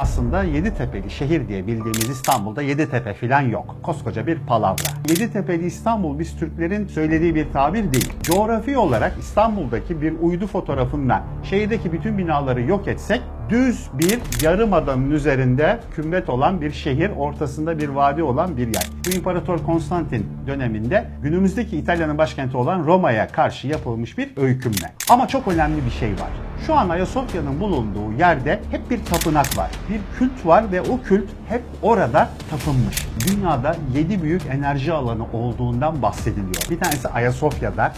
Aslında Yeditepe'li şehir diye bildiğimiz İstanbul'da Yeditepe filan yok. Koskoca bir palavra. Yeditepe'li İstanbul biz Türklerin söylediği bir tabir değil. Coğrafi olarak İstanbul'daki bir uydu fotoğrafından şehirdeki bütün binaları yok etsek düz bir yarım adanın üzerinde kümbet olan bir şehir, ortasında bir vadi olan bir yer. Bu İmparator Konstantin döneminde günümüzdeki İtalya'nın başkenti olan Roma'ya karşı yapılmış bir öykünme. Ama çok önemli bir şey var. Şu an Ayasofya'nın bulunduğu yerde hep bir tapınak var. Bir kült var ve o kült hep orada tapınmış. Dünyada 7 büyük enerji alanı olduğundan bahsediliyor. Bir tanesi Ayasofya'da,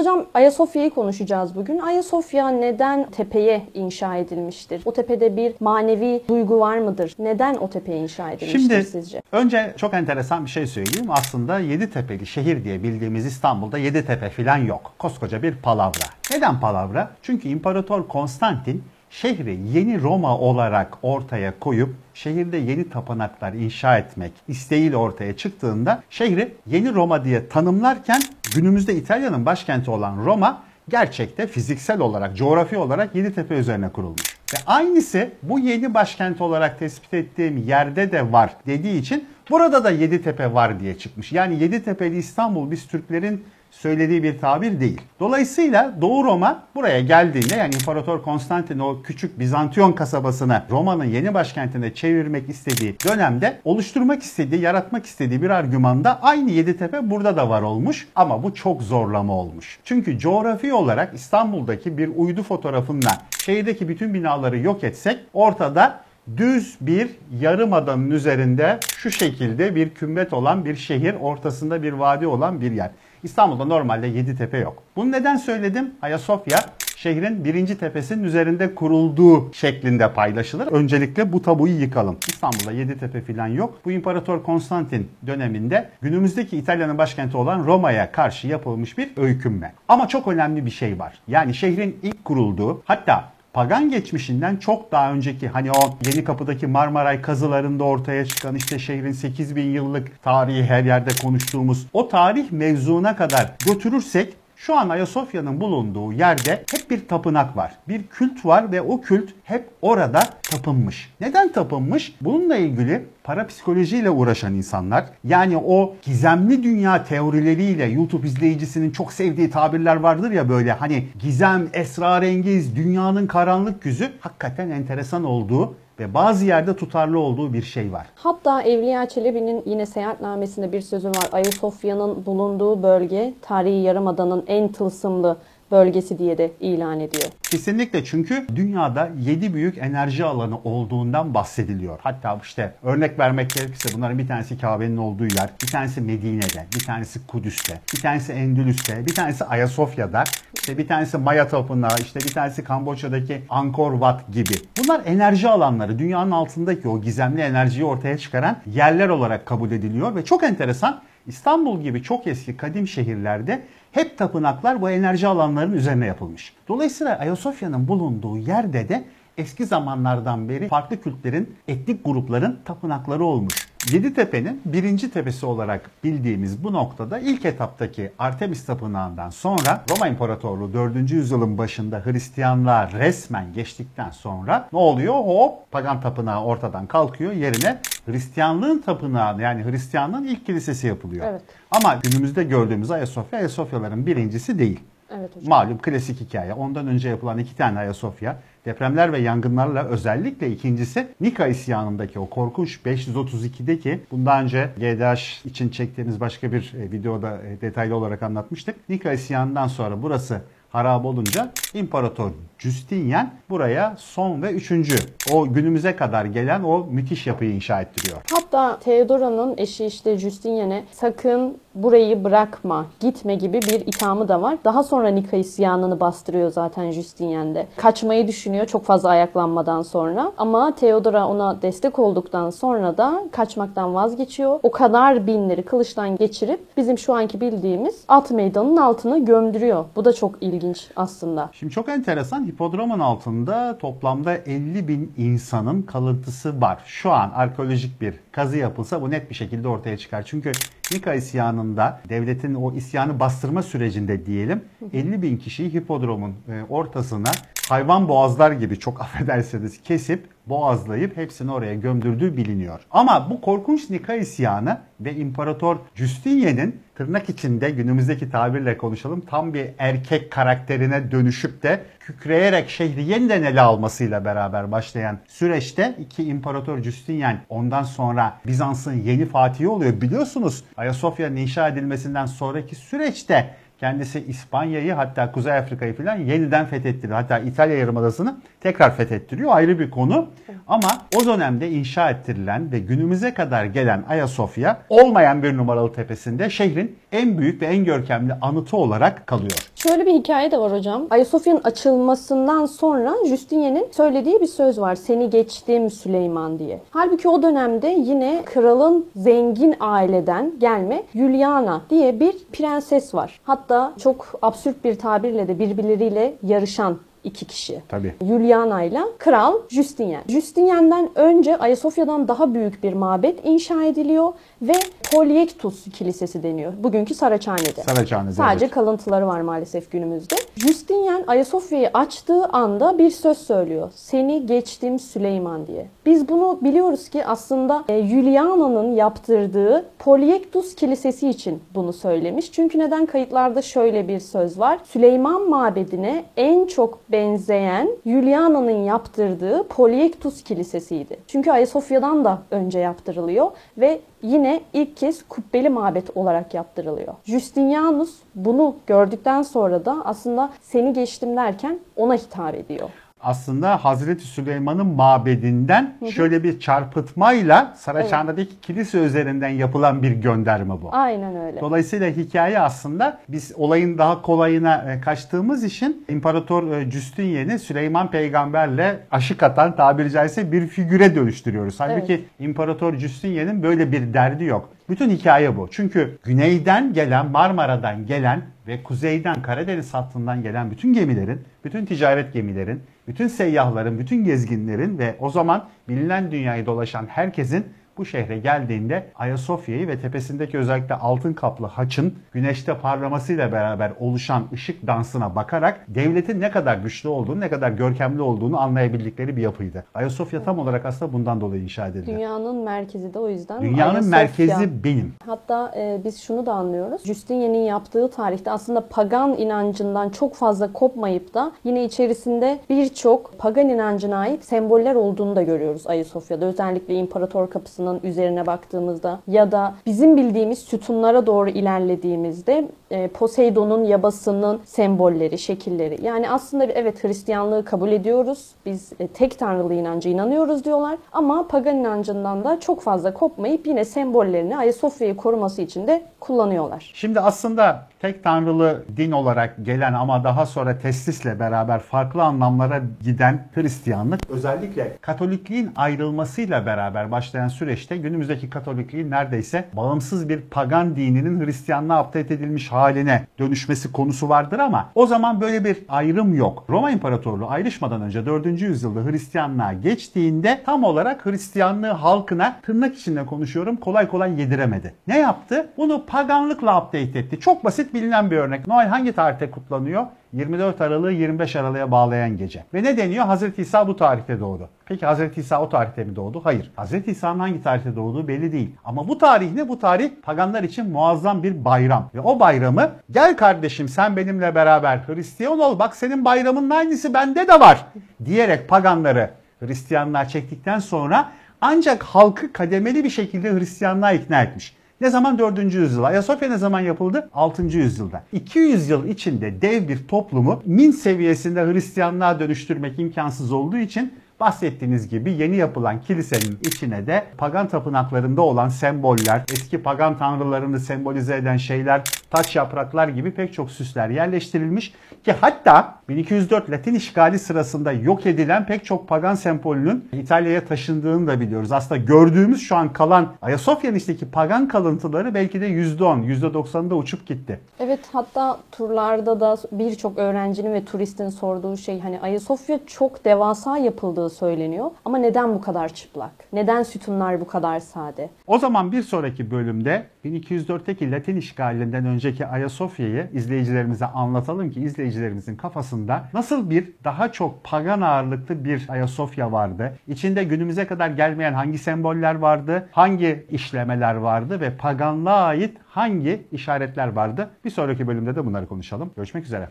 Hocam Ayasofya'yı konuşacağız bugün. Ayasofya neden tepeye inşa edilmiştir? O tepede bir manevi duygu var mıdır? Neden o tepeye inşa edilmiştir Şimdi sizce? önce çok enteresan bir şey söyleyeyim. Aslında Yeditepe'li şehir diye bildiğimiz İstanbul'da Yeditepe filan yok. Koskoca bir palavra. Neden palavra? Çünkü İmparator Konstantin şehri yeni Roma olarak ortaya koyup şehirde yeni tapınaklar inşa etmek isteğiyle ortaya çıktığında şehri yeni Roma diye tanımlarken günümüzde İtalya'nın başkenti olan Roma gerçekte fiziksel olarak, coğrafi olarak Yeditepe üzerine kurulmuş. Ve aynısı bu yeni başkent olarak tespit ettiğim yerde de var dediği için burada da Yeditepe var diye çıkmış. Yani Yeditepe'li İstanbul biz Türklerin söylediği bir tabir değil. Dolayısıyla Doğu Roma buraya geldiğinde yani İmparator Konstantin o küçük Bizantiyon kasabasını Roma'nın yeni başkentine çevirmek istediği dönemde oluşturmak istediği, yaratmak istediği bir argümanda aynı Yeditepe burada da var olmuş ama bu çok zorlama olmuş. Çünkü coğrafi olarak İstanbul'daki bir uydu fotoğrafından şehirdeki bütün binaları yok etsek ortada düz bir yarım adanın üzerinde şu şekilde bir kümbet olan bir şehir, ortasında bir vadi olan bir yer. İstanbul'da normalde 7 tepe yok. Bunu neden söyledim? Ayasofya şehrin birinci tepesinin üzerinde kurulduğu şeklinde paylaşılır. Öncelikle bu tabuyu yıkalım. İstanbul'da 7 tepe falan yok. Bu İmparator Konstantin döneminde günümüzdeki İtalya'nın başkenti olan Roma'ya karşı yapılmış bir öykünme. Ama çok önemli bir şey var. Yani şehrin ilk kurulduğu hatta pagan geçmişinden çok daha önceki hani o Yeni Kapı'daki Marmaray kazılarında ortaya çıkan işte şehrin 8000 yıllık tarihi her yerde konuştuğumuz o tarih mevzuna kadar götürürsek şu an Ayasofya'nın bulunduğu yerde hep bir tapınak var. Bir kült var ve o kült hep orada tapınmış. Neden tapınmış? Bununla ilgili parapsikolojiyle uğraşan insanlar yani o gizemli dünya teorileriyle YouTube izleyicisinin çok sevdiği tabirler vardır ya böyle hani gizem, esrarengiz, dünyanın karanlık yüzü hakikaten enteresan olduğu ve bazı yerde tutarlı olduğu bir şey var. Hatta Evliya Çelebi'nin yine seyahatnamesinde bir sözü var. Ayasofya'nın bulunduğu bölge tarihi yarımadanın en tılsımlı bölgesi diye de ilan ediyor. Kesinlikle çünkü dünyada 7 büyük enerji alanı olduğundan bahsediliyor. Hatta işte örnek vermek gerekirse bunların bir tanesi Kabe'nin olduğu yer, bir tanesi Medine'de, bir tanesi Kudüs'te, bir tanesi Endülüs'te, bir tanesi Ayasofya'da, işte bir tanesi Maya Tapınağı, işte bir tanesi Kamboçya'daki Angkor Wat gibi. Bunlar enerji alanları. Dünyanın altındaki o gizemli enerjiyi ortaya çıkaran yerler olarak kabul ediliyor ve çok enteresan İstanbul gibi çok eski kadim şehirlerde hep tapınaklar bu enerji alanlarının üzerine yapılmış. Dolayısıyla Ayasofya'nın bulunduğu yerde de eski zamanlardan beri farklı kültlerin, etnik grupların tapınakları olmuş. Yeditepe'nin birinci tepesi olarak bildiğimiz bu noktada ilk etaptaki Artemis Tapınağı'ndan sonra Roma İmparatorluğu 4. yüzyılın başında Hristiyanlığa resmen geçtikten sonra ne oluyor? Hop pagan tapınağı ortadan kalkıyor. Yerine Hristiyanlığın tapınağı yani Hristiyanlığın ilk kilisesi yapılıyor. Evet. Ama günümüzde gördüğümüz Ayasofya Ayasofyaların birincisi değil. Evet hocam. Malum klasik hikaye. Ondan önce yapılan iki tane Ayasofya. Depremler ve yangınlarla özellikle ikincisi Nika isyanındaki o korkunç 532'deki bundan önce GDH için çektiğimiz başka bir e, videoda e, detaylı olarak anlatmıştık. Nika isyanından sonra burası harap olunca İmparator Justinian buraya son ve üçüncü o günümüze kadar gelen o müthiş yapıyı inşa ettiriyor. Hatta Theodora'nın eşi işte Justinian'e sakın burayı bırakma, gitme gibi bir ithamı da var. Daha sonra Nika isyanını bastırıyor zaten Justinian'de. Kaçmayı düşünüyor çok fazla ayaklanmadan sonra. Ama Theodora ona destek olduktan sonra da kaçmaktan vazgeçiyor. O kadar binleri kılıçtan geçirip bizim şu anki bildiğimiz at meydanının altına gömdürüyor. Bu da çok ilginç aslında. Şimdi çok enteresan hipodromun altında toplamda 50 bin insanın kalıntısı var. Şu an arkeolojik bir kazı yapılsa bu net bir şekilde ortaya çıkar. Çünkü Nika isyanında devletin o isyanı bastırma sürecinde diyelim 50 bin kişiyi hipodromun e, ortasına hayvan boğazlar gibi çok affedersiniz kesip boğazlayıp hepsini oraya gömdürdüğü biliniyor. Ama bu korkunç Nika isyanı ve İmparator Justinian'in tırnak içinde günümüzdeki tabirle konuşalım tam bir erkek karakterine dönüşüp de kükreyerek şehri yeniden ele almasıyla beraber başlayan süreçte iki İmparator Justinian ondan sonra Bizans'ın yeni fatihi oluyor. Biliyorsunuz Ayasofya'nın inşa edilmesinden sonraki süreçte Kendisi İspanya'yı hatta Kuzey Afrika'yı falan yeniden fethettiriyor. Hatta İtalya Yarımadası'nı tekrar fethettiriyor. Ayrı bir konu. Ama o dönemde inşa ettirilen ve günümüze kadar gelen Ayasofya olmayan bir numaralı tepesinde şehrin en büyük ve en görkemli anıtı olarak kalıyor. Şöyle bir hikaye de var hocam. Ayasofya'nın açılmasından sonra Justinian'in söylediği bir söz var. Seni geçtim Süleyman diye. Halbuki o dönemde yine kralın zengin aileden gelme Juliana diye bir prenses var. Hatta çok absürt bir tabirle de birbirleriyle yarışan iki kişi. Tabii. Juliana ile Kral Justinian. Justinian'den önce Ayasofya'dan daha büyük bir mabet inşa ediliyor ve Polyektus Kilisesi deniyor. Bugünkü Saraçhane'de. Saraçhane'de, Sadece evet. kalıntıları var maalesef günümüzde. Justinian Ayasofya'yı açtığı anda bir söz söylüyor. Seni geçtim Süleyman diye. Biz bunu biliyoruz ki aslında e, Juliana'nın yaptırdığı Polyektus Kilisesi için bunu söylemiş. Çünkü neden kayıtlarda şöyle bir söz var. Süleyman Mabedi'ne en çok benzeyen Juliana'nın yaptırdığı Polyektus Kilisesi'ydi. Çünkü Ayasofya'dan da önce yaptırılıyor ve yine ilk kez kubbeli mabet olarak yaptırılıyor. Justinianus bunu gördükten sonra da aslında seni geçtim derken ona hitap ediyor. aslında Hazreti Süleyman'ın mabedinden şöyle bir çarpıtmayla Saraçhane'deki kilise üzerinden yapılan bir gönderme bu. Aynen öyle. Dolayısıyla hikaye aslında biz olayın daha kolayına e, kaçtığımız için İmparator e, Justinian'i Süleyman peygamberle aşık atan tabiri caizse bir figüre dönüştürüyoruz. Halbuki İmparator Justinian'in böyle bir derdi yok. Bütün hikaye bu. Çünkü güneyden gelen, Marmara'dan gelen ve kuzeyden Karadeniz hattından gelen bütün gemilerin, bütün ticaret gemilerin, bütün seyyahların, bütün gezginlerin ve o zaman bilinen dünyayı dolaşan herkesin bu şehre geldiğinde Ayasofya'yı ve tepesindeki özellikle altın kaplı haçın güneşte parlamasıyla beraber oluşan ışık dansına bakarak devletin ne kadar güçlü olduğunu, ne kadar görkemli olduğunu anlayabildikleri bir yapıydı. Ayasofya tam olarak aslında bundan dolayı inşa edildi. Dünyanın merkezi de o yüzden Dünyanın Ayasofya. merkezi benim. Hatta e, biz şunu da anlıyoruz. Justinian'in yaptığı tarihte aslında pagan inancından çok fazla kopmayıp da yine içerisinde birçok pagan inancına ait semboller olduğunu da görüyoruz Ayasofya'da. Özellikle İmparator Kapısı'nın üzerine baktığımızda ya da bizim bildiğimiz sütunlara doğru ilerlediğimizde e, Poseidon'un yabasının sembolleri, şekilleri. Yani aslında evet Hristiyanlığı kabul ediyoruz. Biz e, tek tanrılı inancı inanıyoruz diyorlar. Ama pagan inancından da çok fazla kopmayıp yine sembollerini Ayasofya'yı koruması için de kullanıyorlar. Şimdi aslında tek tanrılı din olarak gelen ama daha sonra teslisle beraber farklı anlamlara giden Hristiyanlık özellikle Katolikliğin ayrılmasıyla beraber başlayan süreçte günümüzdeki Katolikliğin neredeyse bağımsız bir pagan dininin Hristiyanlığa update edilmiş haline dönüşmesi konusu vardır ama o zaman böyle bir ayrım yok. Roma İmparatorluğu ayrışmadan önce 4. yüzyılda Hristiyanlığa geçtiğinde tam olarak Hristiyanlığı halkına tırnak içinde konuşuyorum kolay kolay yediremedi. Ne yaptı? Bunu paganlıkla update etti. Çok basit bilinen bir örnek. Noel hangi tarihte kutlanıyor? 24 Aralık'ı 25 Aralık'a bağlayan gece. Ve ne deniyor? Hazreti İsa bu tarihte doğdu. Peki Hazreti İsa o tarihte mi doğdu? Hayır. Hazreti İsa'nın hangi tarihte doğduğu belli değil. Ama bu tarih ne? Bu tarih paganlar için muazzam bir bayram. Ve o bayramı gel kardeşim sen benimle beraber Hristiyan ol bak senin bayramının aynısı bende de var diyerek paganları Hristiyanlığa çektikten sonra ancak halkı kademeli bir şekilde Hristiyanlığa ikna etmiş. Ne zaman 4. yüzyıl? Ayasofya ne zaman yapıldı? 6. yüzyılda. 200 yıl içinde dev bir toplumu min seviyesinde Hristiyanlığa dönüştürmek imkansız olduğu için bahsettiğiniz gibi yeni yapılan kilisenin içine de pagan tapınaklarında olan semboller, eski pagan tanrılarını sembolize eden şeyler taç yapraklar gibi pek çok süsler yerleştirilmiş ki hatta 1204 Latin işgali sırasında yok edilen pek çok pagan sembolünün İtalya'ya taşındığını da biliyoruz. Aslında gördüğümüz şu an kalan Ayasofya'nın içindeki pagan kalıntıları belki de %10, %90'da uçup gitti. Evet hatta turlarda da birçok öğrencinin ve turistin sorduğu şey hani Ayasofya çok devasa yapıldığı söyleniyor ama neden bu kadar çıplak? Neden sütunlar bu kadar sade? O zaman bir sonraki bölümde 1204'teki Latin işgalinden önceki Ayasofya'yı izleyicilerimize anlatalım ki izleyicilerimizin kafasında nasıl bir daha çok pagan ağırlıklı bir Ayasofya vardı. İçinde günümüze kadar gelmeyen hangi semboller vardı, hangi işlemeler vardı ve paganlığa ait hangi işaretler vardı. Bir sonraki bölümde de bunları konuşalım. Görüşmek üzere.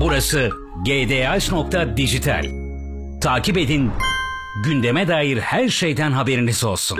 Burası gds.dijital. Takip edin, gündeme dair her şeyden haberiniz olsun.